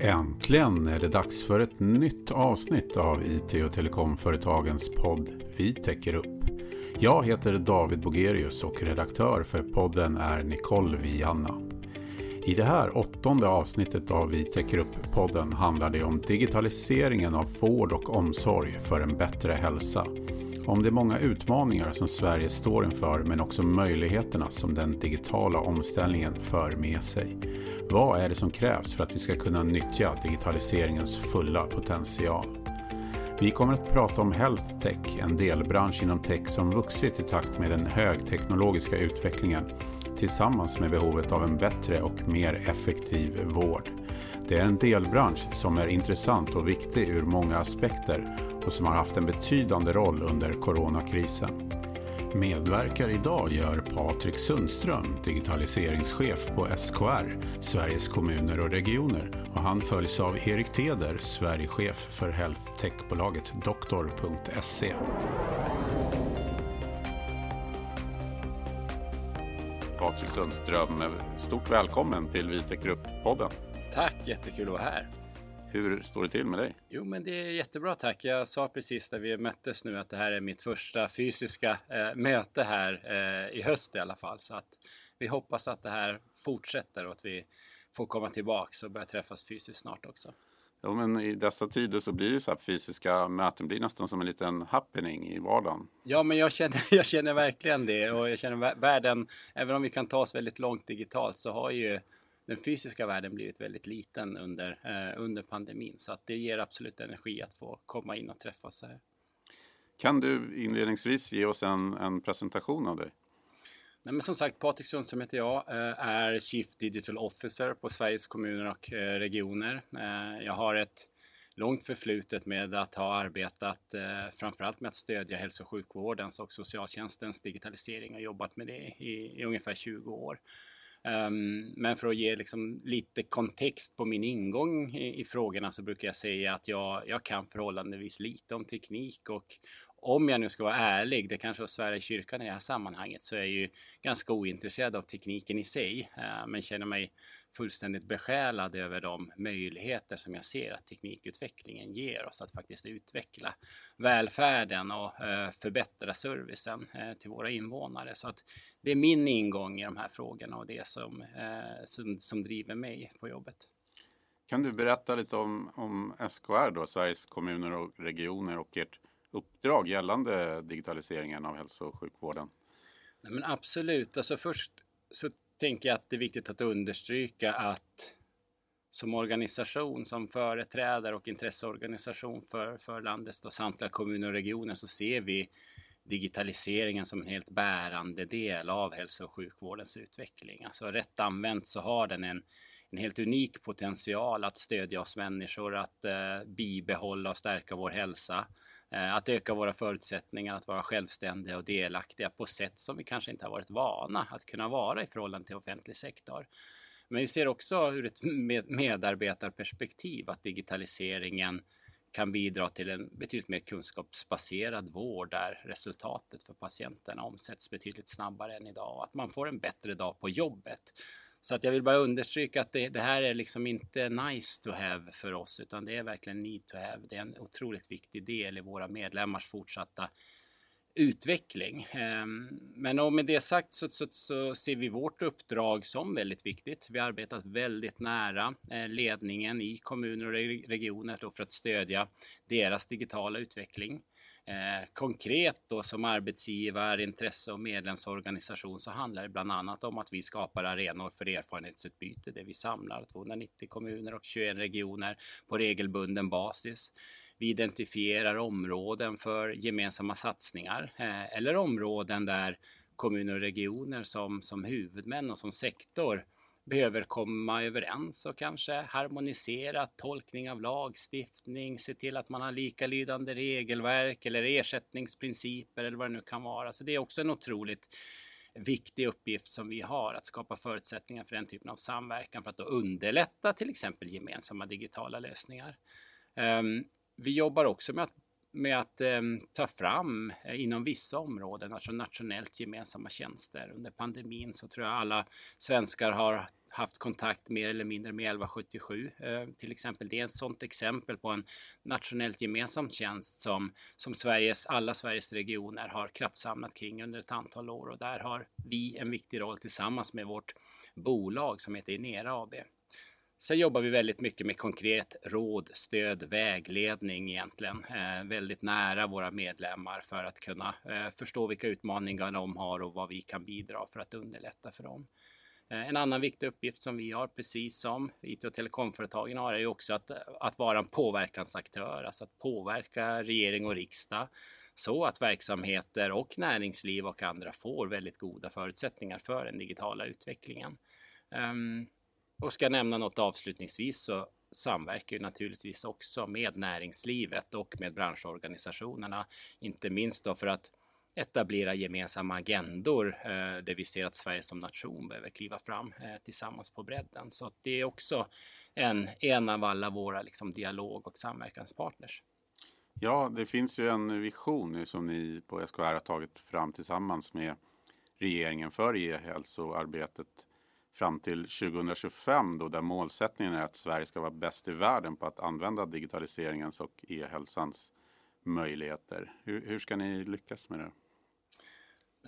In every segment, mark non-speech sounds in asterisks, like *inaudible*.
Äntligen är det dags för ett nytt avsnitt av IT och telekomföretagens podd Vi täcker upp. Jag heter David Bogerius och redaktör för podden är Nicole Vianna. I det här åttonde avsnittet av Vi täcker upp-podden handlar det om digitaliseringen av vård och omsorg för en bättre hälsa. Om de många utmaningar som Sverige står inför men också möjligheterna som den digitala omställningen för med sig. Vad är det som krävs för att vi ska kunna nyttja digitaliseringens fulla potential? Vi kommer att prata om Health Tech, en delbransch inom tech som vuxit i takt med den högteknologiska utvecklingen tillsammans med behovet av en bättre och mer effektiv vård. Det är en delbransch som är intressant och viktig ur många aspekter och som har haft en betydande roll under coronakrisen. Medverkar idag gör Patrik Sundström, digitaliseringschef på SKR, Sveriges kommuner och regioner. Och han följs av Erik Teder, Sverigechef för health tech-bolaget doktor.se. Patrik Sundström, stort välkommen till Vitec Grupp-podden. Tack, jättekul att vara här. Hur står det till med dig? Jo, men det är jättebra tack. Jag sa precis när vi möttes nu att det här är mitt första fysiska eh, möte här eh, i höst i alla fall. Så att vi hoppas att det här fortsätter och att vi får komma tillbaks och börja träffas fysiskt snart också. Ja, men i dessa tider så blir ju så här fysiska möten blir nästan som en liten happening i vardagen. Ja, men jag känner, *laughs* jag känner verkligen det och jag känner världen, även om vi kan ta oss väldigt långt digitalt så har ju den fysiska världen blivit väldigt liten under, eh, under pandemin. Så att det ger absolut energi att få komma in och träffas här. Kan du inledningsvis ge oss en, en presentation av dig? Nej, men som sagt, Patrik Sundström heter jag, eh, är Chief Digital Officer på Sveriges kommuner och eh, regioner. Eh, jag har ett långt förflutet med att ha arbetat framförallt med att stödja hälso och sjukvårdens och socialtjänstens digitalisering och jobbat med det i, i ungefär 20 år. Um, men för att ge liksom lite kontext på min ingång i, i, frågorna så brukar jag säga att jag, jag kan förhållandevis lite om teknik och om jag nu ska vara ärlig, det kanske var Sverige kyrkan i det här sammanhanget, så är jag ju ganska ointresserad av tekniken i sig, eh, men känner mig fullständigt besjälad över de möjligheter som jag ser att teknikutvecklingen ger oss att faktiskt utveckla välfärden och eh, förbättra servicen eh, till våra invånare. Så att det är min ingång i de här frågorna och det som, som, som driver mig på jobbet. Kan du berätta lite om, om SKR då, Sveriges kommuner och regioner och ert uppdrag gällande digitaliseringen av hälso och sjukvården? Nej, men absolut, alltså först så tänker jag att det är viktigt att understryka att som organisation, som företrädare och intresseorganisation för, för landets och samtliga kommuner och regioner så ser vi digitaliseringen som en helt bärande del av hälso och sjukvårdens utveckling. Alltså rätt använt så har den en en helt unik potential att stödja oss människor, att eh, bibehålla och stärka vår hälsa, eh, att öka våra förutsättningar att vara självständiga och delaktiga på sätt som vi kanske inte har varit vana att kunna vara i förhållande till offentlig sektor. Men vi ser också ur ett medarbetarperspektiv att digitaliseringen kan bidra till en betydligt mer kunskapsbaserad vård där resultatet för patienterna omsätts betydligt snabbare än idag och att man får en bättre dag på jobbet. Så att jag vill bara understryka att det, det, här är liksom inte nice to have för oss, utan det är verkligen need to have. Det är en otroligt viktig del i våra medlemmars fortsatta utveckling. Ehm, men men med det sagt så, så, så, ser vi vårt uppdrag som väldigt viktigt. Vi har arbetat väldigt nära eh, ledningen i kommuner och regioner för att stödja deras digitala utveckling. Eh, konkret då som arbetsgivare, intresse och medlemsorganisation så handlar det bland annat om att vi skapar arenor för erfarenhetsutbyte där vi samlar 290 kommuner och 21 regioner på regelbunden basis. Vi identifierar områden för gemensamma satsningar eh, eller områden där kommuner och regioner som, som huvudmän och som sektor behöver komma överens och kanske harmonisera tolkning av lagstiftning, se till att man har likalydande regelverk eller ersättningsprinciper eller vad det nu kan vara. Så det är också en otroligt viktig uppgift som vi har att skapa förutsättningar för den typen av samverkan för att underlätta till exempel gemensamma digitala lösningar. Ehm, vi jobbar också med att med att eh, ta fram eh, inom vissa områden, alltså nationellt gemensamma tjänster. Under pandemin så tror jag alla svenskar har haft kontakt mer eller mindre med 1177 eh, till exempel. Det är ett sådant exempel på en nationellt gemensam tjänst som, som Sveriges, alla Sveriges regioner har kraftsamlat kring under ett antal år och där har vi en viktig roll tillsammans med vårt bolag som heter Inera AB. Sen jobbar vi väldigt mycket med konkret råd, stöd, vägledning egentligen. Eh, väldigt nära våra medlemmar för att kunna eh, förstå vilka utmaningar de har och vad vi kan bidra för att underlätta för dem. Eh, en annan viktig uppgift som vi har, precis som IT och telekomföretagen har, är ju också att, att vara en påverkansaktör, alltså att påverka regering och riksdag så att verksamheter och näringsliv och andra får väldigt goda förutsättningar för den digitala utvecklingen. Um, och ska jag nämna något avslutningsvis så samverkar ju naturligtvis också med näringslivet och med branschorganisationerna, inte minst då för att etablera gemensamma agendor eh, där vi ser att Sverige som nation behöver kliva fram eh, tillsammans på bredden. Så det är också en, en av alla våra liksom, dialog och samverkanspartners. Ja, det finns ju en vision som ni på SKR har tagit fram tillsammans med regeringen för e-hälsoarbetet fram till 2025 då där målsättningen är att Sverige ska vara bäst i världen på att använda digitaliseringens och e-hälsans möjligheter. Hur, hur ska ni lyckas med det?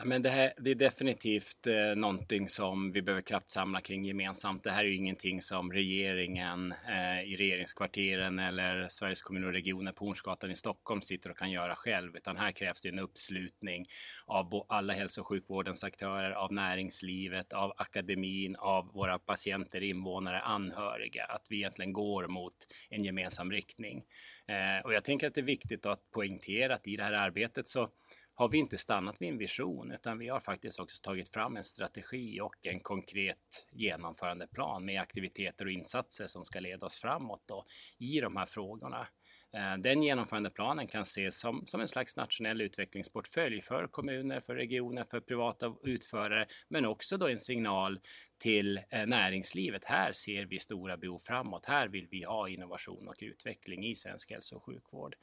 Ja, men det, här, det är definitivt eh, någonting som vi behöver kraftsamla kring gemensamt. Det här är ju ingenting som regeringen eh, i regeringskvarteren eller Sveriges kommuner och regioner på Hornsgatan i Stockholm sitter och kan göra själv, utan här krävs det en uppslutning av alla hälso och sjukvårdens aktörer, av näringslivet, av akademin, av våra patienter, invånare, anhöriga, att vi egentligen går mot en gemensam riktning. Eh, och jag tänker att det är viktigt att poängtera att i det här arbetet så har vi inte stannat vid en vision utan vi har faktiskt också tagit fram en strategi och en konkret genomförandeplan med aktiviteter och insatser som ska leda oss framåt då, i de här frågorna. Eh, den genomförandeplanen kan ses som, som en slags nationell utvecklingsportfölj för kommuner, för regioner, för privata utförare, men också då en signal till eh, näringslivet. Här ser vi stora behov framåt. Här vill vi ha innovation och utveckling i svensk hälso och sjukvård.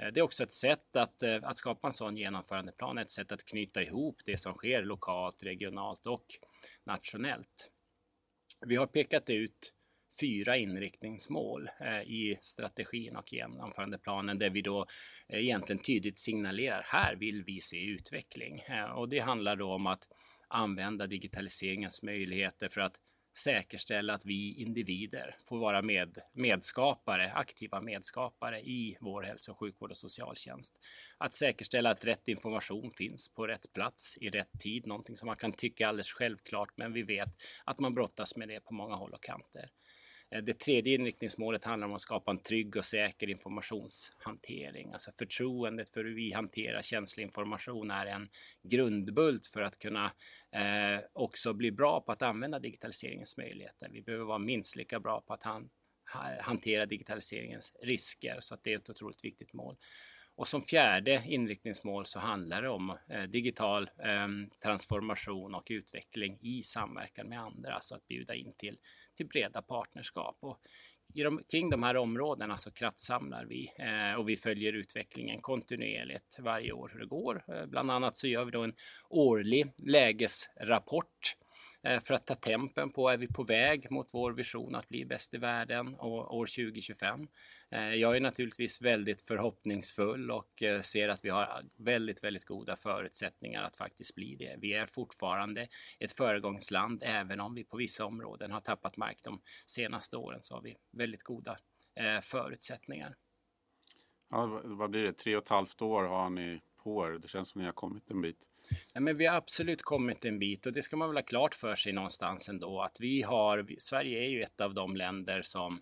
Eh, det är också ett sätt att, eh, att skapa en sån genomförandeplan, ett sätt att knyta ihop det som sker lokalt, regionalt och nationellt. Vi har pekat ut fyra inriktningsmål eh, i strategin och genomförandeplanen där vi då egentligen tydligt signalerar här vill vi se utveckling. Och det handlar då om att använda digitaliseringens möjligheter för att säkerställa att vi individer får vara med, medskapare, aktiva medskapare i vår hälso och sjukvård och socialtjänst. Att säkerställa att rätt information finns på rätt plats i rätt tid, någonting som man kan tycka alldeles självklart, men vi vet att man brottas med det på många håll och kanter. Eh, det tredje inriktningsmålet handlar om att skapa en trygg och säker informationshantering. Alltså förtroendet för hur vi hanterar känslig information är en grundbult för att kunna eh, också bli bra på att använda digitaliseringens möjligheter. Vi behöver vara minst lika bra på att han, hantera digitaliseringens risker, så att det är ett otroligt viktigt mål. Och som fjärde inriktningsmål så handlar det om eh, digital eh, transformation och utveckling i samverkan med andra, alltså att bjuda in till, till breda partnerskap. Och i de, kring de här områdena så kraftsamlar vi eh, och vi följer utvecklingen kontinuerligt varje år hur det går. Eh, bland annat så gör vi då en årlig lägesrapport Eh, Eh, för att ta tempen på, är vi på väg mot vår vision att bli bäst i världen år 2025? Eh, jag är naturligtvis väldigt förhoppningsfull och eh, ser att vi har väldigt, väldigt goda förutsättningar att faktiskt bli det. Vi är fortfarande ett föregångsland, även om vi på vissa områden har tappat mark de senaste åren så har vi väldigt goda förutsättningar. Ja, vad blir det? Tre och ett halvt år har ni på er. Det känns som ni har kommit en bit. Nej, men vi har absolut kommit en bit och det ska man väl ha klart för sig någonstans ändå att vi har, Sverige är ju ett av de länder som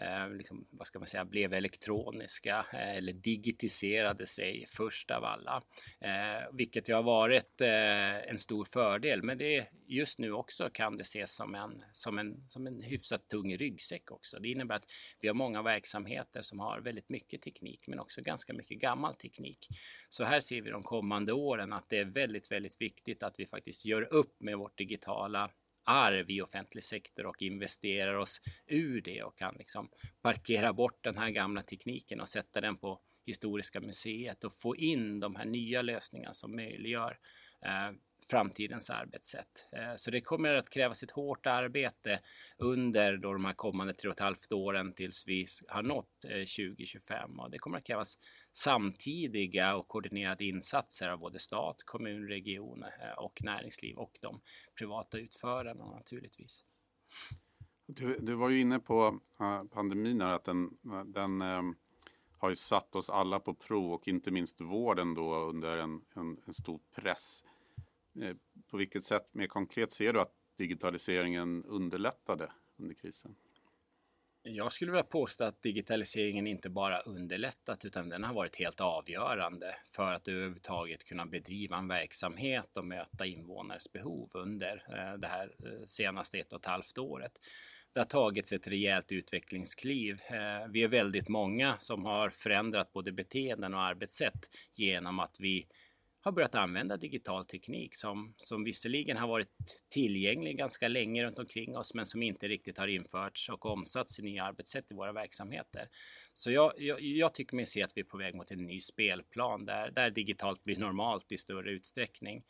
eh, liksom, vad ska man säga, blev elektroniska eh, eller digitiserade sig först av alla. Eh, vilket ju har varit eh, en stor fördel. Men det just nu också kan det ses som en, som, en, som en hyfsat tung ryggsäck också. Det innebär att vi har många verksamheter som har väldigt mycket teknik men också ganska mycket gammal teknik. Så här ser vi de kommande åren att det är väldigt, väldigt viktigt att vi faktiskt gör upp med vårt digitala arv i offentlig sektor och investerar oss ur det och kan liksom parkera bort den här gamla tekniken och sätta den på Historiska museet och få in de här nya lösningarna som möjliggör eh, framtidens arbetssätt. Eh, så det kommer att krävas ett hårt arbete under då de här kommande tre och ett halvt åren tills vi har nått eh, 2025 och det kommer att krävas samtidiga och koordinerade insatser av både stat, kommun, region eh, och näringsliv och de privata utförarna naturligtvis. Du, du var ju inne på pandemin här, att den, den har ju satt oss alla på prov och inte minst vården då under en, en, en stor press. Eh, på vilket sätt mer konkret ser du att digitaliseringen underlättade under krisen? Jag skulle vilja påstå att digitaliseringen inte bara underlättat utan den har varit helt avgörande för att överhuvudtaget kunna bedriva en verksamhet och möta invånares behov under eh, det här eh, senaste ett och ett halvt året. Det har tagits ett rejält utvecklingskliv. Vi är väldigt många som har förändrat både beteenden och arbetssätt genom att vi har börjat använda digital teknik som, som visserligen har varit tillgänglig ganska länge runt omkring oss men som inte riktigt har införts och omsatts i nya arbetssätt i våra verksamheter. Så jag, jag, jag tycker mig se att vi är på väg mot en ny spelplan där, där digitalt blir normalt i större utsträckning.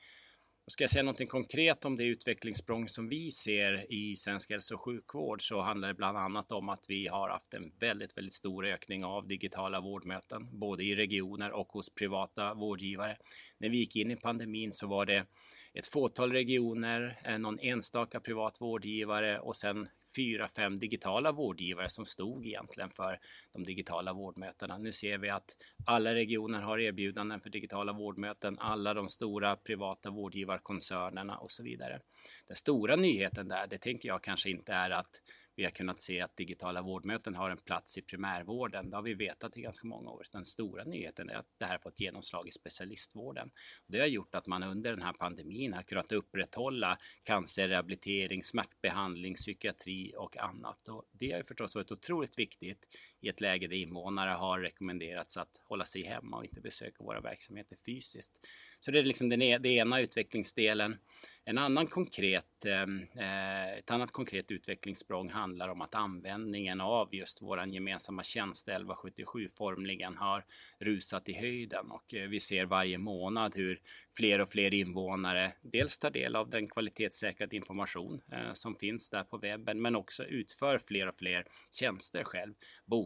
Ska jag säga någonting konkret om det utvecklingssprång som vi ser i svensk hälso och sjukvård så handlar det bland annat om att vi har haft en väldigt, väldigt stor ökning av digitala vårdmöten, både i regioner och hos privata vårdgivare. När vi gick in i pandemin så var det ett fåtal regioner, eh, någon enstaka privat vårdgivare och sen fyra, fem digitala vårdgivare som stod egentligen för de digitala vårdmötena. Nu ser vi att alla regioner har erbjudanden för digitala vårdmöten, alla de stora privata vårdgivarkoncernerna och så vidare. Den stora nyheten där, det tänker jag kanske inte är att vi har kunnat se att digitala vårdmöten har en plats i primärvården. Det har vi vetat i ganska många år. Den stora nyheten är att det här har fått genomslag i specialistvården. Det har gjort att man under den här pandemin har kunnat upprätthålla cancerrehabilitering, smärtbehandling, psykiatri och annat. Och det har förstås varit otroligt viktigt i ett läge där invånare har rekommenderats att hålla sig hemma och inte besöka våra verksamheter fysiskt. Så det är liksom den, e-, den ena utvecklingsdelen. En annan konkret, ehm, eh, ett annat konkret utvecklingssprång handlar om att användningen av just vår gemensamma tjänst 1177 formligen har rusat i höjden och eh, vi ser varje månad hur fler och fler invånare dels tar del av den kvalitetssäkrade information eh, som finns där på webben men också utför fler och fler tjänster själv.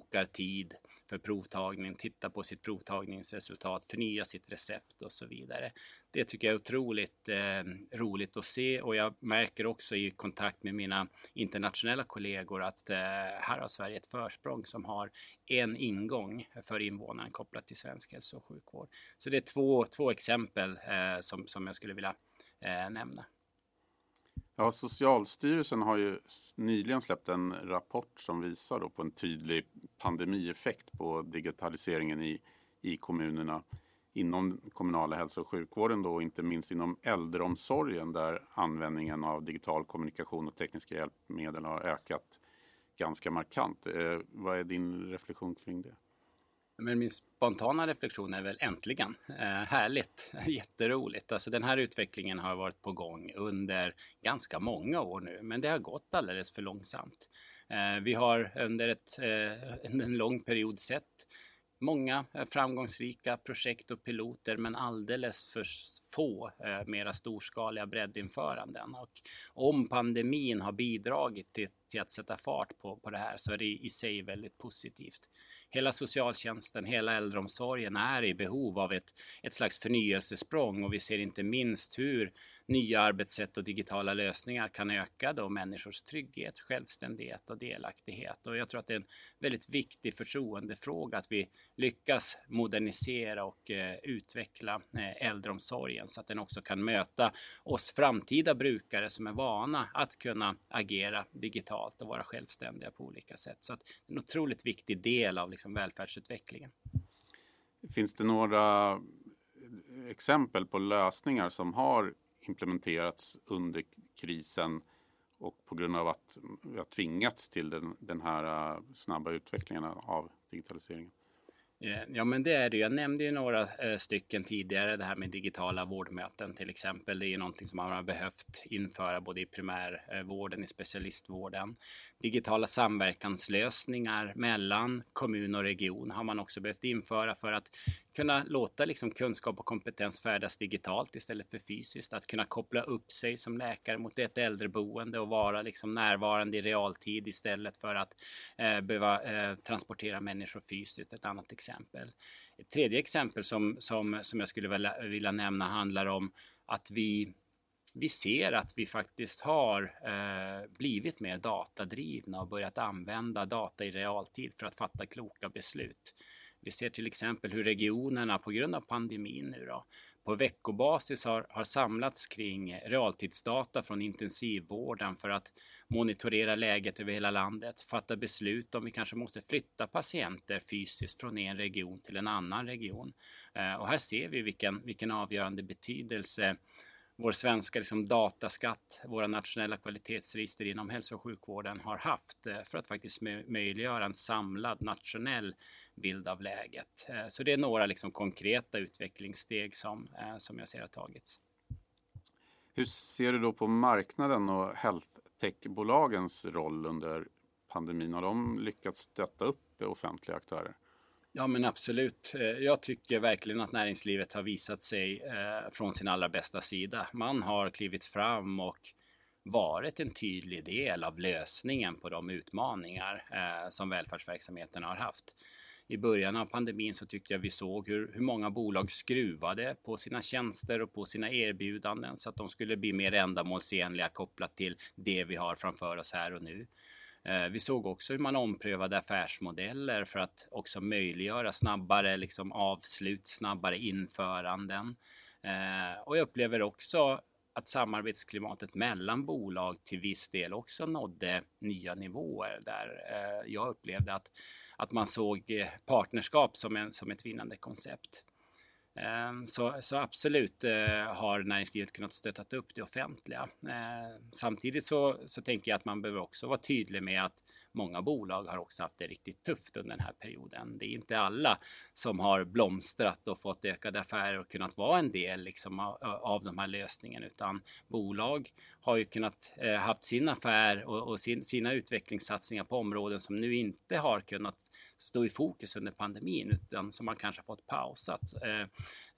Bokar tid, för provtagning, tittar på sitt provtagningsresultat, förnyar sitt recept och så vidare. Det tycker jag är otroligt eh, roligt att se och jag märker också i kontakt med mina internationella kollegor att eh, här har Sverige ett försprång som har en ingång för invånaren kopplat till svensk hälso och sjukvård. Så det är två, två exempel eh, som, som jag skulle vilja eh, nämna. Ja, Socialstyrelsen har ju nyligen släppt en rapport som visar på en tydlig pandemieffekt på digitaliseringen i, i kommunerna inom kommunala hälso och sjukvården då, och inte minst inom äldreomsorgen där användningen av digital kommunikation och tekniska hjälpmedel har ökat ganska markant. Eh, vad är din reflektion kring det? Men min spontana reflektion är väl äntligen. Eh, härligt, *laughs* jätteroligt. Alltså den här utvecklingen har varit på gång under ganska många år nu, men det har gått alldeles för långsamt. Eh, vi har under ett, eh, *laughs* en lång period sett många eh, framgångsrika projekt och piloter men alldeles för få eh, mera storskaliga breddinföranden. Och om pandemin har bidragit till, till att sätta fart på, på det här så är det i sig väldigt positivt hela socialtjänsten, hela äldreomsorgen är i behov av ett, ett slags förnyelsesprång och vi ser inte minst hur nya arbetssätt och digitala lösningar kan öka då människors trygghet, självständighet och delaktighet. Och jag tror att det är en väldigt viktig förtroendefråga att vi lyckas modernisera och eh, utveckla eh, äldreomsorgen så att den också kan möta oss framtida brukare som är vana att kunna agera digitalt och vara självständiga på olika sätt. Så att det är en otroligt viktig del av liksom välfärdsutvecklingen. Finns det några exempel på lösningar som har implementerats under krisen och på grund av att vi har tvingats till den, den här äh, snabba utvecklingen av digitaliseringen? Eh, ja, men det är det. Jag nämnde ju några eh, stycken tidigare, det här med digitala vårdmöten till exempel. Det är ju någonting som man har behövt införa både i primärvården, i specialistvården. Digitala samverkanslösningar mellan kommun och region har man också behövt införa för att kunna låta liksom kunskap och kompetens färdas digitalt istället för fysiskt. Att kunna koppla upp sig som läkare mot ett äldreboende och vara liksom närvarande i realtid istället för att eh, behöva eh, transportera människor fysiskt. Ett annat exempel. Ett tredje exempel som, som, som jag skulle vilja, vilja nämna handlar om att vi vi ser att vi faktiskt har eh, blivit mer datadrivna och börjat använda data i realtid för att fatta kloka beslut. Vi ser till exempel hur regionerna på grund av pandemin nu då, på veckobasis har, har samlats kring realtidsdata från intensivvården för att monitorera läget över hela landet, fatta beslut om vi kanske måste flytta patienter fysiskt från en region till en annan region. Eh, och här ser vi vilken, vilken avgörande betydelse vår svenska liksom, dataskatt, våra nationella kvalitetsregister inom hälso och sjukvården har haft eh, för att faktiskt möjliggöra en samlad nationell bild av läget. Eh, så det är några liksom, konkreta utvecklingssteg som, eh, som jag ser har tagits. Hur ser du då på marknaden och health tech-bolagens roll under pandemin? Har de lyckats stötta upp offentliga aktörer? Ja men absolut. Eh, jag tycker verkligen att näringslivet har visat sig eh, från sin allra bästa sida. Man har klivit fram och varit en tydlig del av lösningen på de utmaningar eh, som välfärdsverksamheten har haft. I början av pandemin så tyckte jag vi såg hur, hur många bolag skruvade på sina tjänster och på sina erbjudanden så att de skulle bli mer ändamålsenliga kopplat till det vi har framför oss här och nu. Eh, vi såg också hur man omprövade affärsmodeller för att också möjliggöra snabbare liksom avslut, snabbare införanden. Eh, och jag upplever också att samarbetsklimatet mellan bolag till viss del också nådde nya nivåer där eh, jag upplevde att, att man såg partnerskap som, en, som ett vinnande koncept. Ehm, så, så, absolut eh, har näringslivet kunnat stötta upp det offentliga. Ehm, samtidigt så, så tänker jag att man behöver också vara tydlig med att många bolag har också haft det riktigt tufft under den här perioden. Det är inte alla som har blomstrat och fått ökade affärer och kunnat vara en del liksom av, av de här lösningarna, utan bolag har ju kunnat eh, haft sin affär och, och sin, sina utvecklingssatsningar på områden som nu inte har kunnat stå i fokus under pandemin utan som man kanske fått pausat. Eh,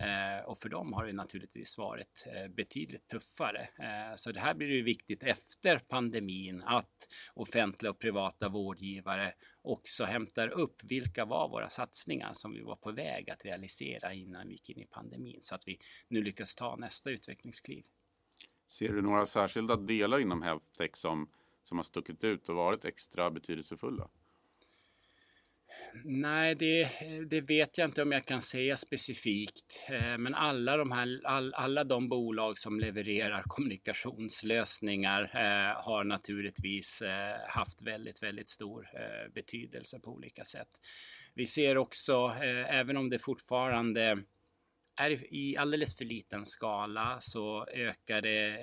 eh, och för dem har det naturligtvis varit eh, betydligt tuffare. Så det här blir ju viktigt efter pandemin att offentliga och privata vårdgivare också hämtar upp vilka var våra satsningar som vi var på väg att realisera innan vi gick in i pandemin så att vi nu lyckas ta nästa utvecklingskliv. Ser du några särskilda delar inom HealthTech som, som har stuckit ut och varit extra betydelsefulla? Nej, det, det, vet jag inte om jag kan säga specifikt. Eh, men alla de, här, all, alla de bolag som levererar kommunikationslösningar eh, har naturligtvis eh, haft väldigt, väldigt stor betydelse på olika sätt. Vi ser också, även om det fortfarande är i alldeles för liten skala så ökar det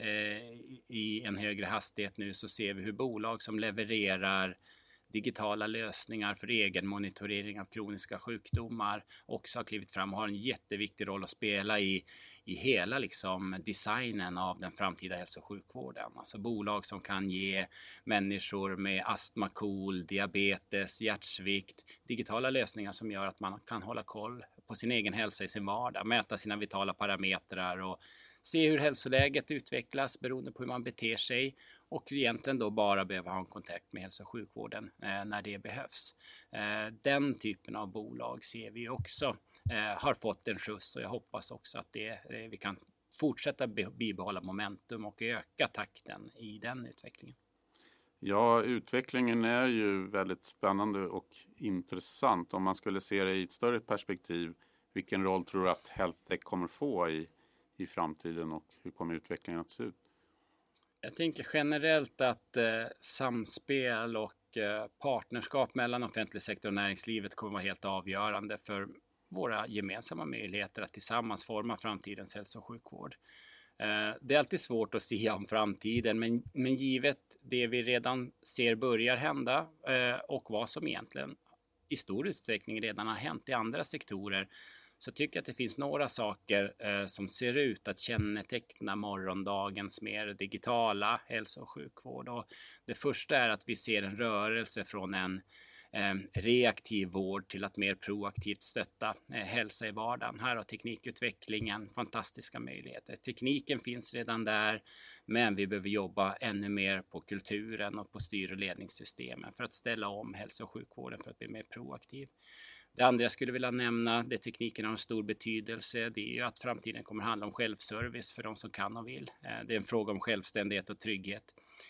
i en högre hastighet nu så ser vi hur bolag som levererar digitala lösningar för egen monitorering av kroniska sjukdomar också har klivit fram och har en jätteviktig roll att spela i, i hela liksom designen av den framtida hälso och sjukvården. Alltså bolag som kan ge människor med astma, KOL, diabetes, hjärtsvikt digitala lösningar som gör att man kan hålla koll på sin egen hälsa i sin vardag, mäta sina vitala parametrar och se hur hälsoläget utvecklas beroende på hur man beter sig och egentligen då bara behöva ha en kontakt med hälso och sjukvården eh, när det behövs. Eh, den typen av bolag ser vi också eh, har fått en skjuts och jag hoppas också att det, eh, vi kan fortsätta bibehålla momentum och öka takten i den utvecklingen. Ja, utvecklingen är ju väldigt spännande och intressant. Om man skulle se det i ett större perspektiv, vilken roll tror du att HealthTech kommer få i, i framtiden och hur kommer utvecklingen att se ut? Jag tänker generellt att eh, samspel och eh, partnerskap mellan offentlig sektor och näringslivet kommer vara helt avgörande för våra gemensamma möjligheter att tillsammans forma framtidens hälso och sjukvård. Eh, det är alltid svårt att se om framtiden, men, men givet det vi redan ser börjar hända eh, och vad som egentligen i stor utsträckning redan har hänt i andra sektorer så tycker jag att det finns några saker eh, som ser ut att känneteckna morgondagens mer digitala hälso och sjukvård. Och det första är att vi ser en rörelse från en eh, reaktiv vård till att mer proaktivt stötta eh, hälsa i vardagen. Här har teknikutvecklingen fantastiska möjligheter. Tekniken finns redan där, men vi behöver jobba ännu mer på kulturen och på styr och ledningssystemen för att ställa om hälso och sjukvården för att bli mer proaktiv. Det andra jag skulle vilja nämna, det tekniken har en stor betydelse, det är ju att framtiden kommer handla om självservice för de som kan och vill. Eh, det är en fråga om självständighet och trygghet.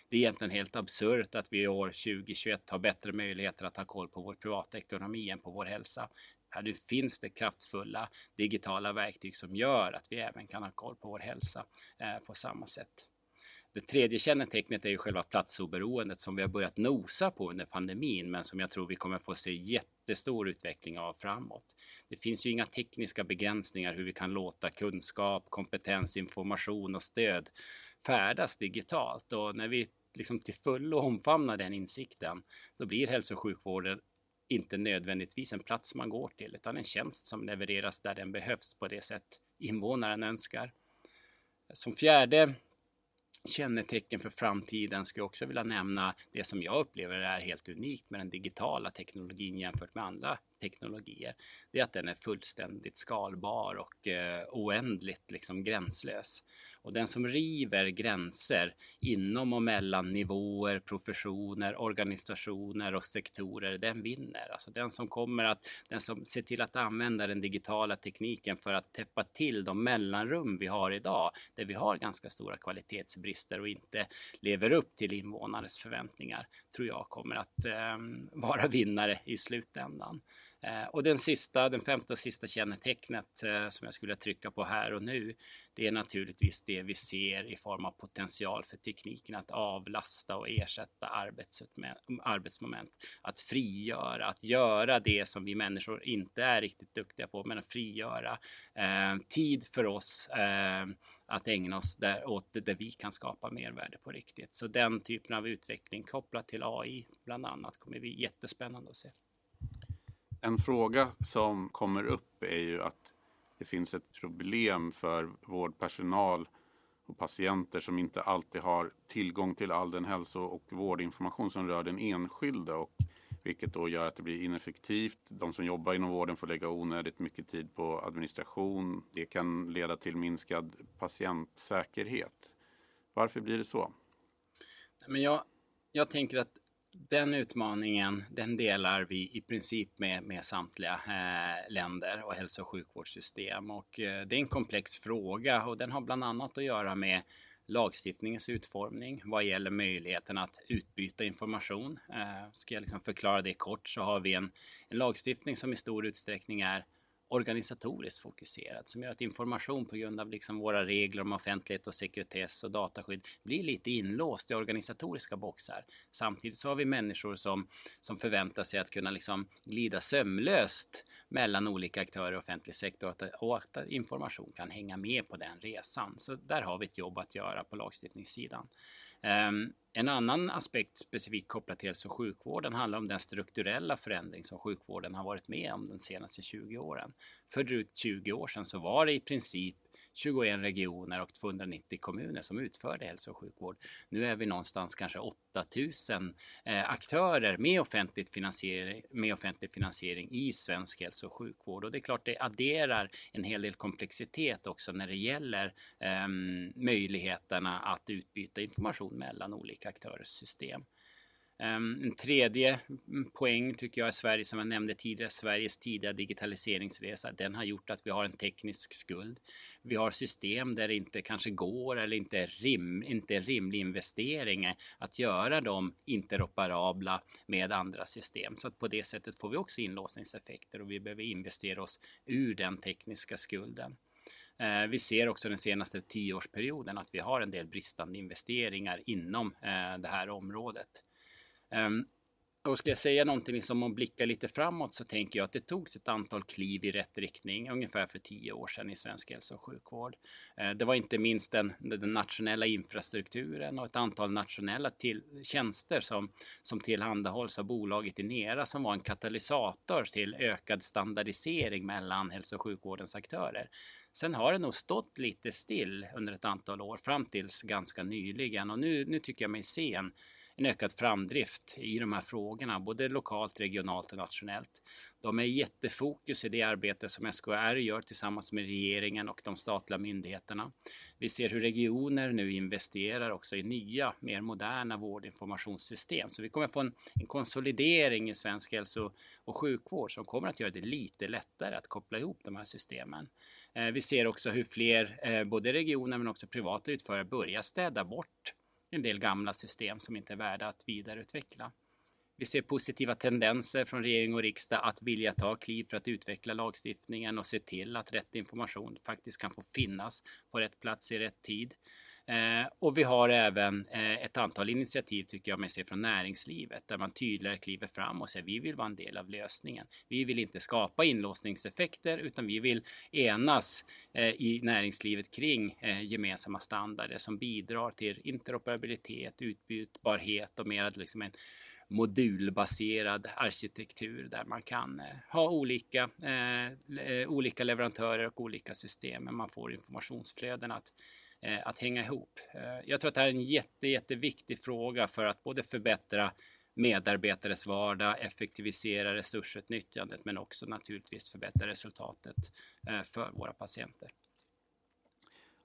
Det är egentligen helt absurt att vi i år 2021 har bättre möjligheter att ha koll på vår privata ekonomi än på vår hälsa. Här finns det kraftfulla digitala verktyg som gör att vi även kan ha koll på vår hälsa eh, på samma sätt. Det tredje kännetecknet är ju själva platsoberoendet som vi har börjat nosa på under pandemin, men som jag tror vi kommer få se jättestor utveckling av framåt. Det finns ju inga tekniska begränsningar hur vi kan låta kunskap, kompetens, information och stöd färdas digitalt och när vi liksom till fullo omfamnar den insikten, då blir hälso och sjukvården inte nödvändigtvis en plats man går till, utan en tjänst som levereras där den behövs på det sätt invånaren önskar. Som fjärde kännetecken för framtiden skulle jag också vilja nämna det som jag upplever är helt unikt med den digitala teknologin jämfört med andra teknologier. Det är att den är fullständigt skalbar och eh, oändligt liksom gränslös. Och den som river gränser inom och mellan nivåer, professioner, organisationer och sektorer, den vinner. Alltså den som kommer att, den som ser till att använda den digitala tekniken för att täppa till de mellanrum vi har idag, där vi har ganska stora kvalitetsbrister och inte lever upp till invånares förväntningar, tror jag kommer att eh, vara vinnare i slutändan. Eh, och den sista, den femte och sista kännetecknet eh, som jag skulle trycka på här och nu, det är naturligtvis det vi ser i form av potential för tekniken att avlasta och ersätta arbetsmoment, att frigöra, att göra det som vi människor inte är riktigt duktiga på, men att frigöra eh, tid för oss eh, att ägna oss där, åt där vi kan skapa mervärde på riktigt. Så den typen av utveckling kopplat till AI bland annat kommer bli jättespännande att se. En fråga som kommer upp är ju att det finns ett problem för vårdpersonal och patienter som inte alltid har tillgång till all den hälso och vårdinformation som rör den enskilde och vilket då gör att det blir ineffektivt. De som jobbar inom vården får lägga onödigt mycket tid på administration. Det kan leda till minskad patientsäkerhet. Varför blir det så? Men jag, jag tänker att den utmaningen, den delar vi i princip med, med samtliga eh, länder och hälso och sjukvårdssystem. Och eh, det är en komplex fråga och den har bland annat att göra med lagstiftningens utformning vad gäller möjligheten att utbyta information. Eh, ska jag liksom förklara det kort så har vi en, en lagstiftning som i stor utsträckning är organisatoriskt fokuserad som gör att information på grund av liksom våra regler om offentlighet och sekretess och dataskydd blir lite inlåst i organisatoriska boxar. Samtidigt så har vi människor som, som förväntar sig att kunna liksom glida sömlöst mellan olika aktörer i offentlig sektor och att, och att information kan hänga med på den resan. Så där har vi ett jobb att göra på lagstiftningssidan. Ehm, en annan aspekt specifikt kopplat till hälso och sjukvården handlar om den strukturella förändring som sjukvården har varit med om de senaste 20 åren. För drygt 20 år sedan så var det i princip 21 regioner och 290 kommuner som utförde hälso och sjukvård. Nu är vi någonstans kanske 8000 eh, aktörer med, offentlig finansiering, med offentlig finansiering i svensk hälso och sjukvård. Och det är klart det adderar en hel del komplexitet också när det gäller eh, möjligheterna att utbyta information mellan olika aktörers system. Ehm, en tredje poäng tycker jag är Sverige, som jag nämnde tidigare, Sveriges tidiga digitaliseringsresa. Den har gjort att vi har en teknisk skuld. Vi har system där det inte kanske går eller inte är, rim, inte är rimlig investering att göra dem interoperabla med andra system. Så att på det sättet får vi också inlåsningseffekter och vi behöver investera oss ur den tekniska skulden. Ehm, vi ser också den senaste tioårsperioden att vi har en del bristande investeringar inom eh, det här området. Ehm, och ska jag säga någonting som om blickar lite framåt så tänker jag att det togs ett antal kliv i rätt riktning ungefär för tio år sedan i svensk hälso och sjukvård. Ehm, det var inte minst den, den nationella infrastrukturen och ett antal nationella till, tjänster som, som tillhandahålls av bolaget Inera som var en katalysator till ökad standardisering mellan hälso och sjukvårdens aktörer. Sen har det nog stått lite still under ett antal år fram tills ganska nyligen och nu, nu tycker jag mig se en en ökad framdrift i de här frågorna, både lokalt, regionalt och nationellt. De är jättefokus i det arbete som SKR gör tillsammans med regeringen och de statliga myndigheterna. Vi ser hur regioner nu investerar också i nya, mer moderna vårdinformationssystem. Så vi kommer få en, en konsolidering i svensk hälso och sjukvård som kommer att göra det lite lättare att koppla ihop de här systemen. Eh, vi ser också hur fler, eh, både regioner men också privata utförare, börjar städa bort en del gamla system som inte är värda att vidareutveckla. Vi ser positiva tendenser från regering och riksdag att vilja ta kliv för att utveckla lagstiftningen och se till att rätt information faktiskt kan få finnas på rätt plats i rätt tid. Eh, och vi har även eh, ett antal initiativ tycker jag mig se från näringslivet där man tydligare kliver fram och säger vi vill vara en del av lösningen. Vi vill inte skapa inlåsningseffekter utan vi vill enas eh, i näringslivet kring eh, gemensamma standarder som bidrar till interoperabilitet, utbytbarhet och mer liksom en modulbaserad arkitektur där man kan eh, ha olika, eh, eh, olika leverantörer och olika system men man får informationsflöden att Eh, att hänga ihop. Eh, jag tror att det här är en jätte, jätteviktig fråga för att både förbättra medarbetares vardag, effektivisera resursutnyttjandet men också naturligtvis förbättra resultatet eh, för våra patienter.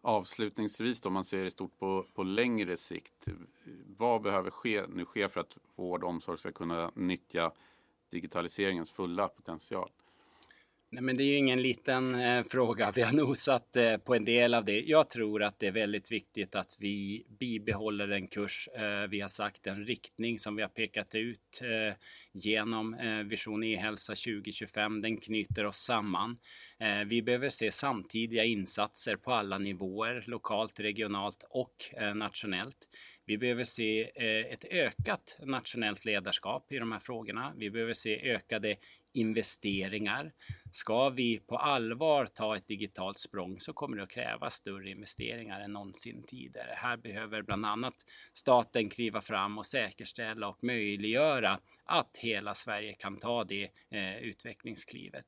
Avslutningsvis om man ser det stort på, på längre sikt. Vad behöver ske, nu ske för att vård och omsorg ska kunna nyttja digitaliseringens fulla potential? Nej, men det är ju ingen liten eh, fråga. Vi har nosat eh, på en del av det. Jag tror att det är väldigt viktigt att vi bibehåller den kurs eh, vi har sagt, den riktning som vi har pekat ut eh, genom eh, Vision e-hälsa 2025. Den knyter oss samman. Eh, vi behöver se samtidiga insatser på alla nivåer, lokalt, regionalt och eh, nationellt. Vi behöver se eh, ett ökat nationellt ledarskap i de här frågorna. Vi behöver se ökade investeringar. Ska vi på allvar ta ett digitalt språng så kommer det att krävas större investeringar än någonsin tidigare. Här behöver bland annat staten kliva fram och säkerställa och möjliggöra att hela Sverige kan ta det eh, utvecklingsklivet.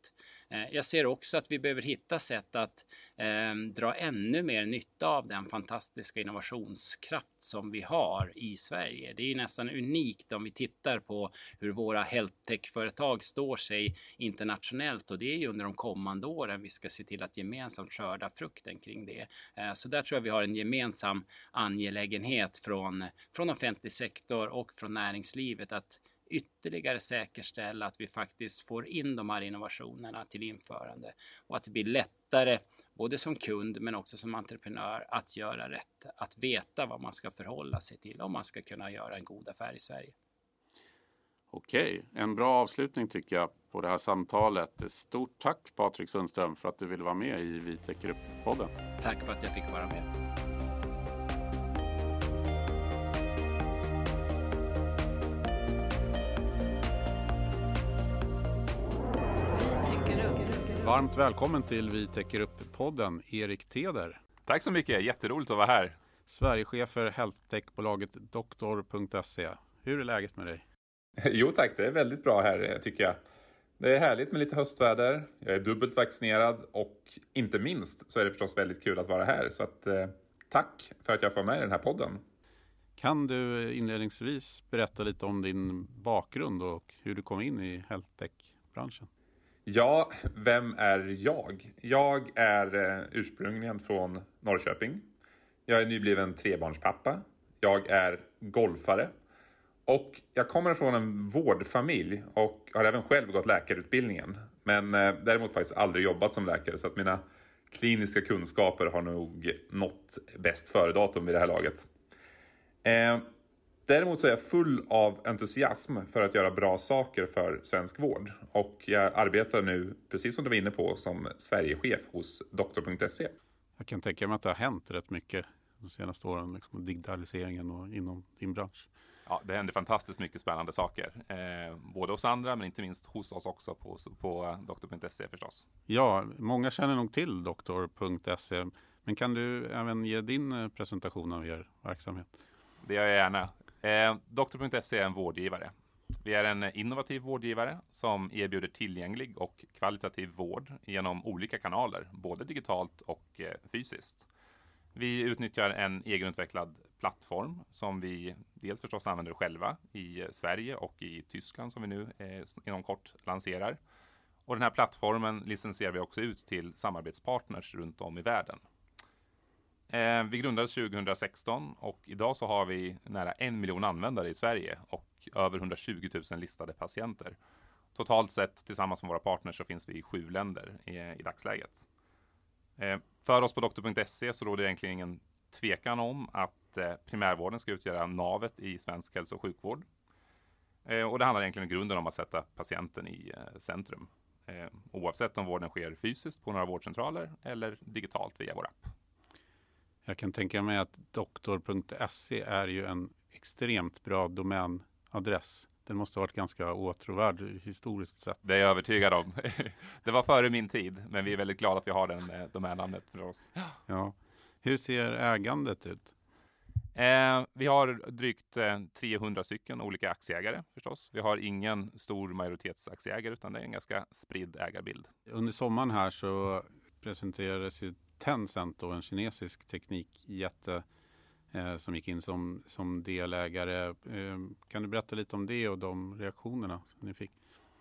Eh, jag ser också att vi behöver hitta sätt att eh, dra ännu mer nytta av den fantastiska innovationskraft som vi har i Sverige. Det är nästan unikt om vi tittar på hur våra healthtech-företag står sig internationellt och det är ju under de kommande åren vi ska se till att gemensamt skörda frukten kring det. Eh, så där tror jag vi har en gemensam angelägenhet från, från offentlig sektor och från näringslivet att ytterligare säkerställa att vi faktiskt får in de här innovationerna till införande och att det blir lättare både som kund men också som entreprenör att göra rätt, att veta vad man ska förhålla sig till om man ska kunna göra en god affär i Sverige. Okej, en bra avslutning tycker jag på det här samtalet. Stort tack Patrik Sundström för att du ville vara med i Vitek Grupp-podden. Tack för att jag fick vara med. Varmt välkommen till Vi täcker upp-podden, Erik Teder. Tack så mycket, jätteroligt att vara här. Sverigechef för healthtech-bolaget doktor.se. Hur är läget med dig? *laughs* Jo tack, det är väldigt bra här tycker jag. Det är härligt med lite höstväder. Jag är dubbelt vaccinerad och inte minst så är det förstås väldigt kul att vara här. Så att, eh, tack för att jag får med i den här podden. Kan du inledningsvis berätta lite om din bakgrund och hur du kom in i healthtech-branschen? Ja, vem är jag? Jag är eh, ursprungligen från Norrköping. Jag är nybliven trebarnspappa. Jag är golfare. Och jag kommer från en vårdfamilj och har även själv gått läkarutbildningen. Men eh, däremot faktiskt aldrig jobbat som läkare så att mina kliniska kunskaper har nog nått bäst före-datum vid det här laget. Eh, Däremot så är jag full av entusiasm för att göra bra saker för svensk vård. Och jag arbetar nu, precis som du var inne på, som Sverigechef hos doktor.se. Jag kan tänka mig att det har hänt rätt mycket de senaste åren, liksom digitaliseringen och inom din bransch. Ja, det händer fantastiskt mycket spännande saker. Eh, både hos andra men inte minst hos oss också på, på doktor.se förstås. Ja, många känner nog till doktor.se. Men kan du även ge din eh, presentation av er verksamhet? Det gör jag gärna. Eh, doktor.se är en vårdgivare. Vi är en innovativ vårdgivare som erbjuder tillgänglig och kvalitativ vård genom olika kanaler, både digitalt och eh, fysiskt. Vi utnyttjar en egenutvecklad plattform som vi dels förstås använder själva i eh, Sverige och i Tyskland som vi nu eh, inom kort lanserar. Och den här plattformen licensierar vi också ut till samarbetspartners runt om i världen. Eh, vi grundades 2016 och idag så har vi nära en miljon användare i Sverige och över 120 000 listade patienter. Totalt sett tillsammans med våra partners så finns vi i sju länder i, i dagsläget. Eh, för oss på doktor.se så råder egentligen ingen tvekan om att eh, primärvården ska utgöra navet i svensk hälso och sjukvård. Eh, och det handlar egentligen i grunden om att sätta patienten i eh, centrum. Oavsett om vården sker fysiskt på några vårdcentraler eller digitalt via vår app. Jag kan tänka mig att doktor.se är ju en extremt bra domänadress. Den måste ha varit ganska åtråvärd historiskt sett. Det är jag övertygad om. *laughs* det var före min tid, men vi är väldigt glada att vi har den domännamnet för oss. Ja. Hur ser ägandet ut? Eh, vi har drygt eh, 300 stycken olika aktieägare förstås. Vi har ingen stor majoritetsaktieägare utan det är en ganska spridd ägarbild. Under sommaren här så presenterades ju Tencent, då, en kinesisk teknikjätte eh, som gick in som, som delägare. Eh, kan du berätta lite om det och de reaktionerna som ni fick?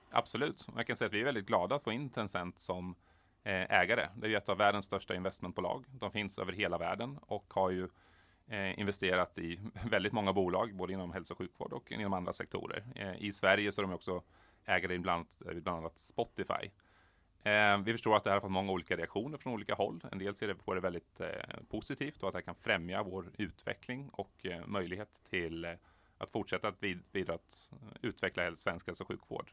Absolut. Jag kan säga att vi är väldigt glada att få in Tencent som Eh, ägare. Det är ju ett av världens största investmentbolag. De finns över hela världen och har ju eh, investerat i *laughs* väldigt många bolag, både inom hälso och sjukvård och inom andra sektorer. Eh, I Sverige så är de också ägare i bland, bland annat Spotify. Vi förstår att det här har fått många olika reaktioner från olika håll. En del ser på det väldigt positivt och att det kan främja vår utveckling och möjlighet till att fortsätta att bidra att utveckla svensk hälso och sjukvård.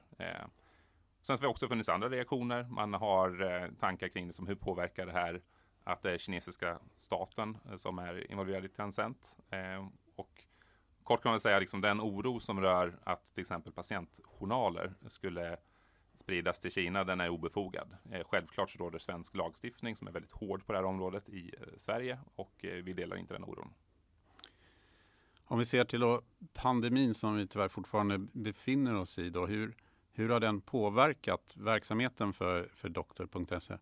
Sen har det också funnits andra reaktioner. Man har eh, tankar kring liksom hur påverkar det här att det är kinesiska staten eh, som är involverad i Tencent. och kort kan man säga liksom den oro som rör att till exempel patientjournaler skulle spridas till Kina, den är obefogad. Självklart så råder svensk lagstiftning som är väldigt hård på det här området i Sverige och vi delar inte den oron. Om vi ser till pandemin som vi tyvärr fortfarande befinner oss i, då, hur, hur har den påverkat verksamheten för, för doktor.se?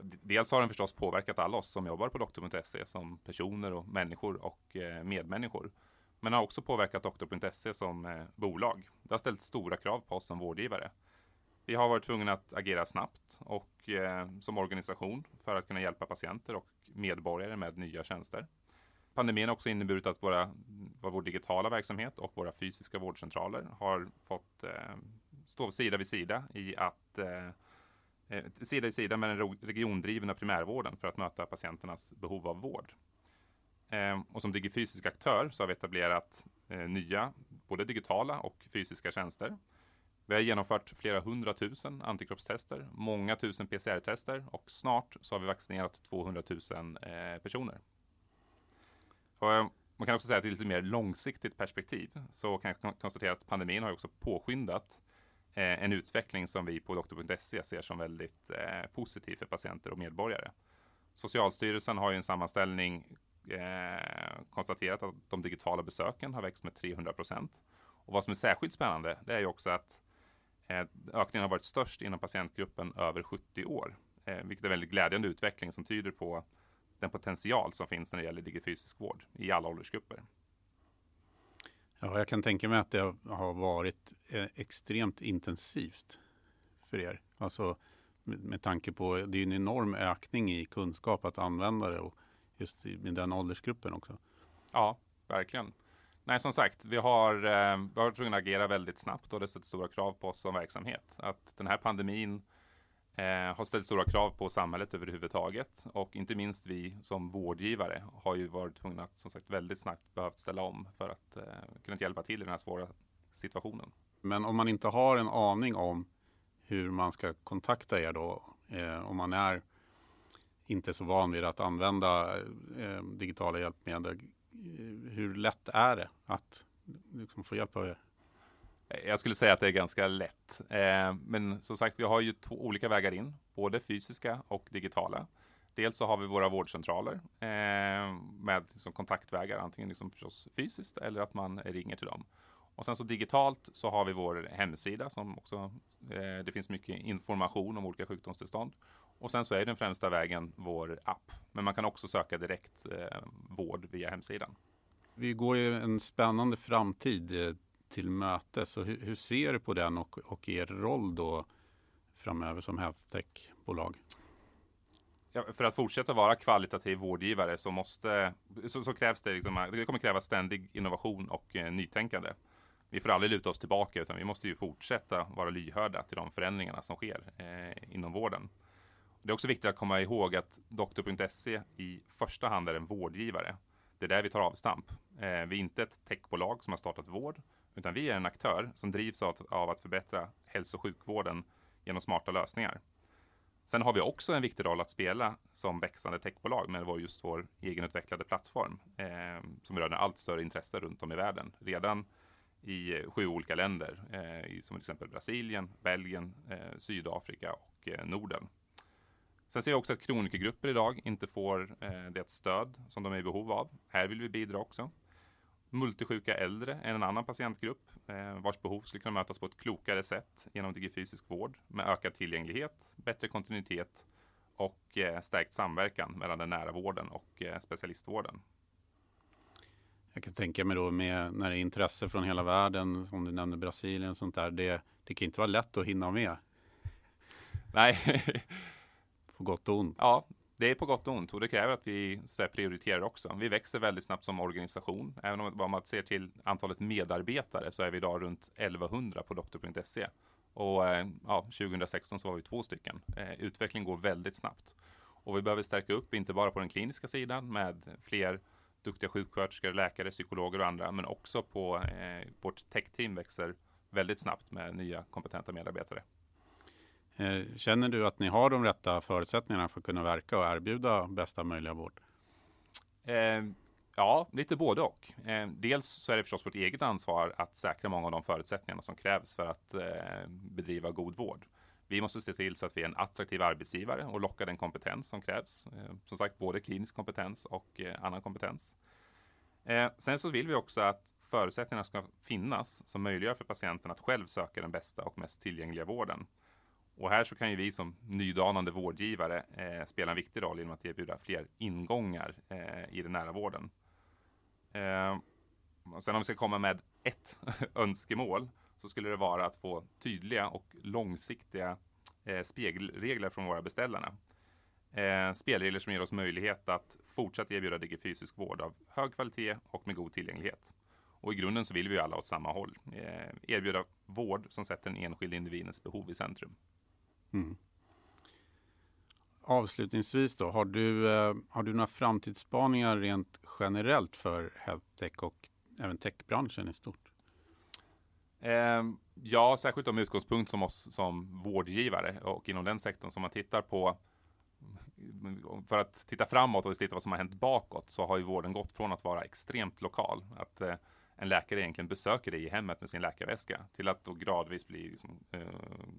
Dels har den förstås påverkat alla oss som jobbar på doktor.se som personer och människor och eh, medmänniskor men har också påverkat doktor.se som eh, bolag. Det har ställt stora krav på oss som vårdgivare. Vi har varit tvungna att agera snabbt och eh, som organisation för att kunna hjälpa patienter och medborgare med nya tjänster. Pandemin har också inneburit att våra, vår digitala verksamhet och våra fysiska vårdcentraler har fått eh, stå sida vid sida i att eh, eh sida vid sida med den regiondrivna primärvården för att möta patienternas behov av vård. Eh, och som digifysisk aktör så har vi etablerat eh, nya, både digitala och fysiska tjänster. Vi har genomfört flera hundratusen antikroppstester, många tusen PCR-tester och snart så har vi vaccinerat 200 000 eh, personer. Och, eh, man kan också säga att i lite mer långsiktigt perspektiv så kan jag konstatera att pandemin har också påskyndat eh, en utveckling som vi på doktor.se ser som väldigt eh, positiv för patienter och medborgare. Socialstyrelsen har i en sammanställning konstaterat att de digitala besöken har växt med 300 procent. Och vad som är särskilt spännande, det är ju också att ökningen har varit störst inom patientgruppen över 70 år, vilket är en väldigt glädjande utveckling som tyder på den potential som finns när det gäller digifysisk vård i alla åldersgrupper. Ja, jag kan tänka mig att det har varit eh, extremt intensivt för er. Alltså med, med tanke på, det är en enorm ökning i kunskap att använda det och just med den åldersgruppen också. Ja, verkligen. Nej, som sagt, vi har, eh, vi har tvungna att agera väldigt snabbt och det sätter stora krav på oss som verksamhet. Att den här pandemin eh, har ställt stora krav på samhället överhuvudtaget och inte minst vi som vårdgivare har ju varit tvungna att som sagt väldigt snabbt behövt ställa om för att eh, kunna hjälpa till i den här svåra situationen. Men om man inte har en aning om hur man ska kontakta er då, eh, om man är inte så van vid att använda eh, digitala hjälpmedel. Eh, hur lätt är det att liksom få hjälp av er? Jag skulle säga att det är ganska lätt. Eh, men som sagt, vi har ju två olika vägar in, både fysiska och digitala. Dels så har vi våra vårdcentraler eh, med liksom kontaktvägar, antingen liksom förstås fysiskt eller att man ringer till dem. Och sen så digitalt så har vi vår hemsida som också, eh, det finns mycket information om olika sjukdomstillstånd. Och sen så är den främsta vägen vår app. Men man kan också söka direkt vård via hemsidan. Vi går ju en spännande framtid till mötes. Så hur, hur, ser du på den och, och er roll då framöver som healthtech-bolag? Ja, för att fortsätta vara kvalitativ vårdgivare så, måste, så, så krävs det, liksom, det kommer krävas ständig innovation och eh, nytänkande. Vi får aldrig luta oss tillbaka utan vi måste ju fortsätta vara lyhörda till de förändringarna som sker eh, inom vården. Det är också viktigt att komma ihåg att doktor.se i första hand är en vårdgivare. Det är där vi tar avstamp. Eh, vi är inte ett techbolag som har startat vård, utan vi är en aktör som drivs av, av att förbättra hälso och sjukvården genom smarta lösningar. Sen har vi också en viktig roll att spela som växande techbolag med vår, just vår egenutvecklade plattform eh, som rör allt större intresse runt om i världen. Redan i eh, sju olika länder, eh, som till exempel Brasilien, Belgien, eh, Sydafrika och eh, Norden. Sen ser vi också att kronikergrupper idag inte får eh, det stöd som de är i behov av. Här vill vi bidra också. Multisjuka äldre är en annan patientgrupp eh, vars behov skulle kunna mötas på ett klokare sätt genom digifysisk vård med ökad tillgänglighet, bättre kontinuitet och eh, stärkt samverkan mellan den nära vården och eh, specialistvården. Jag kan tänka mig då med när det är intresse från hela världen, som du nämnde Brasilien och sånt där, det, det kan inte vara lätt att hinna med. Nej. på gott och ont. Ja, det är på gott och ont och det kräver att vi så här, prioriterar också. Vi växer väldigt snabbt som organisation. Även om man ser till antalet medarbetare så är vi idag runt 1100 på doktor.se. Och eh, ja, 2016 så var vi två stycken. Eh, Utvecklingen går väldigt snabbt. Och vi behöver stärka upp, inte bara på den kliniska sidan med fler duktiga sjuksköterskor, läkare, psykologer och andra, men också på eh, vårt techteam växer väldigt snabbt med nya kompetenta medarbetare. Eh, känner du att ni har de rätta förutsättningarna för att kunna verka och erbjuda bästa möjliga vård? Eh, ja, lite både och. Eh, dels så är det förstås vårt eget ansvar att säkra många av de förutsättningarna som krävs för att eh, bedriva god vård. Vi måste se till så att vi är en attraktiv arbetsgivare och locka den kompetens som krävs. Eh, som sagt, både klinisk kompetens och eh, annan kompetens. sen så vill vi också att förutsättningarna ska finnas som möjliggör för patienten att själv söka den bästa och mest tillgängliga vården. Och här så kan ju vi som nydanande vårdgivare eh, spela en viktig roll genom att erbjuda fler ingångar eh, i den nära vården. Eh, sen om vi ska komma med ett *laughs* önskemål så skulle det vara att få tydliga och långsiktiga eh, spelregler från våra beställare. Eh, spelregler som ger oss möjlighet att fortsätta erbjuda digifysisk vård av hög kvalitet och med god tillgänglighet. Och i grunden så vill vi alla åt samma håll. Eh, erbjuda vård som sätter den enskilde individens behov i centrum. Mm. Avslutningsvis då, har du, eh, har du några framtidsspaningar rent generellt för healthtech och även techbranschen i stort? Eh, ja, särskilt med utgångspunkt som oss som vårdgivare och inom den sektorn som man tittar på mm, för att titta framåt och titta vad som har hänt bakåt så har ju vården gått från att vara extremt lokal. Att eh, en läkare egentligen besöker dig i hemmet med sin läkarväska till att då gradvis bli liksom, eh,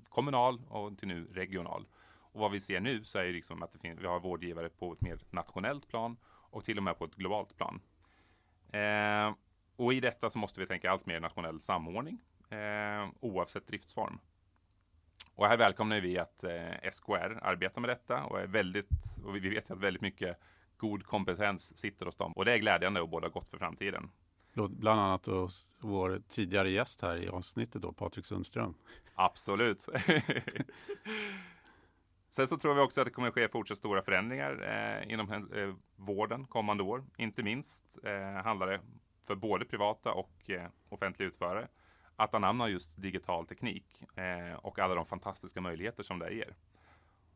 kommunal och till nu regional. Och vad vi ser nu så är ju liksom att det finns, vi har vårdgivare på ett mer nationellt plan och till och med på ett globalt plan. Eh, och i detta så måste vi tänka allt mer nationell samordning eh, oavsett driftsform. Och här välkomnar vi att eh, SKR arbetar med detta och är väldigt, och vi vet att väldigt mycket god kompetens sitter hos dem. Och det är glädjande och båda gott för framtiden. Bland annat hos vår tidigare gäst här i avsnittet då, Patrik Sundström. Absolut. *laughs* Sen så tror vi också att det kommer ske fortsatt stora förändringar eh, inom eh, vården kommande år. Inte minst eh, handlar det för både privata och eh, offentliga utförare att anamma just digital teknik eh, och alla de fantastiska möjligheter som det ger.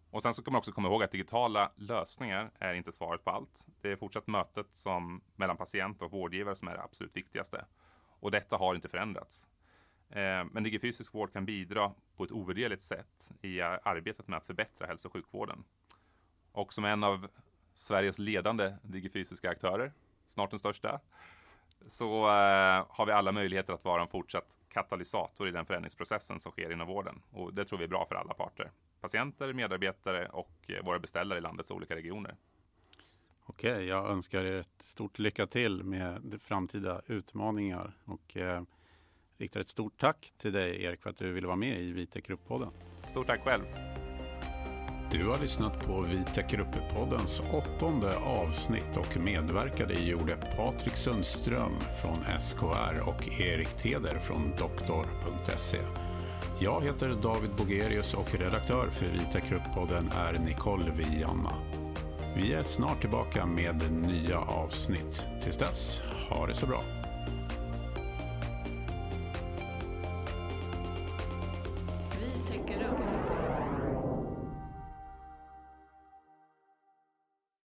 Och sen så ska man också komma ihåg att digitala lösningar är inte svaret på allt. Det är fortsatt mötet som mellan patient och vårdgivare som är det absolut viktigaste. Och detta har inte förändrats. Eh, men digifysisk vård kan bidra på ett ovärderligt sätt i arbetet med att förbättra hälso och sjukvården. Och som en av Sveriges ledande digifysiska aktörer, snart den största, så eh, har vi alla möjligheter att vara en fortsatt katalysator i den förändringsprocessen som sker inom vården. Och det tror vi är bra för alla parter. Patienter, medarbetare och våra beställare i landets olika regioner. Okej, jag önskar er ett stort lycka till med framtida utmaningar och eh, riktar ett stort tack till dig Erik för att du ville vara med i Vitec Grupp-podden. Stort tack själv. Du har lyssnat på Vitec Grupp-poddens åttonde avsnitt och medverkade i gjorde Patrik Sundström från SKR och Erik Teder från doktor.se. Jag heter David Bogerius och redaktör för Vita Krupp-podden är Nicole Vianna. Vi är snart tillbaka med nya avsnitt. Tills dess, ha det så bra.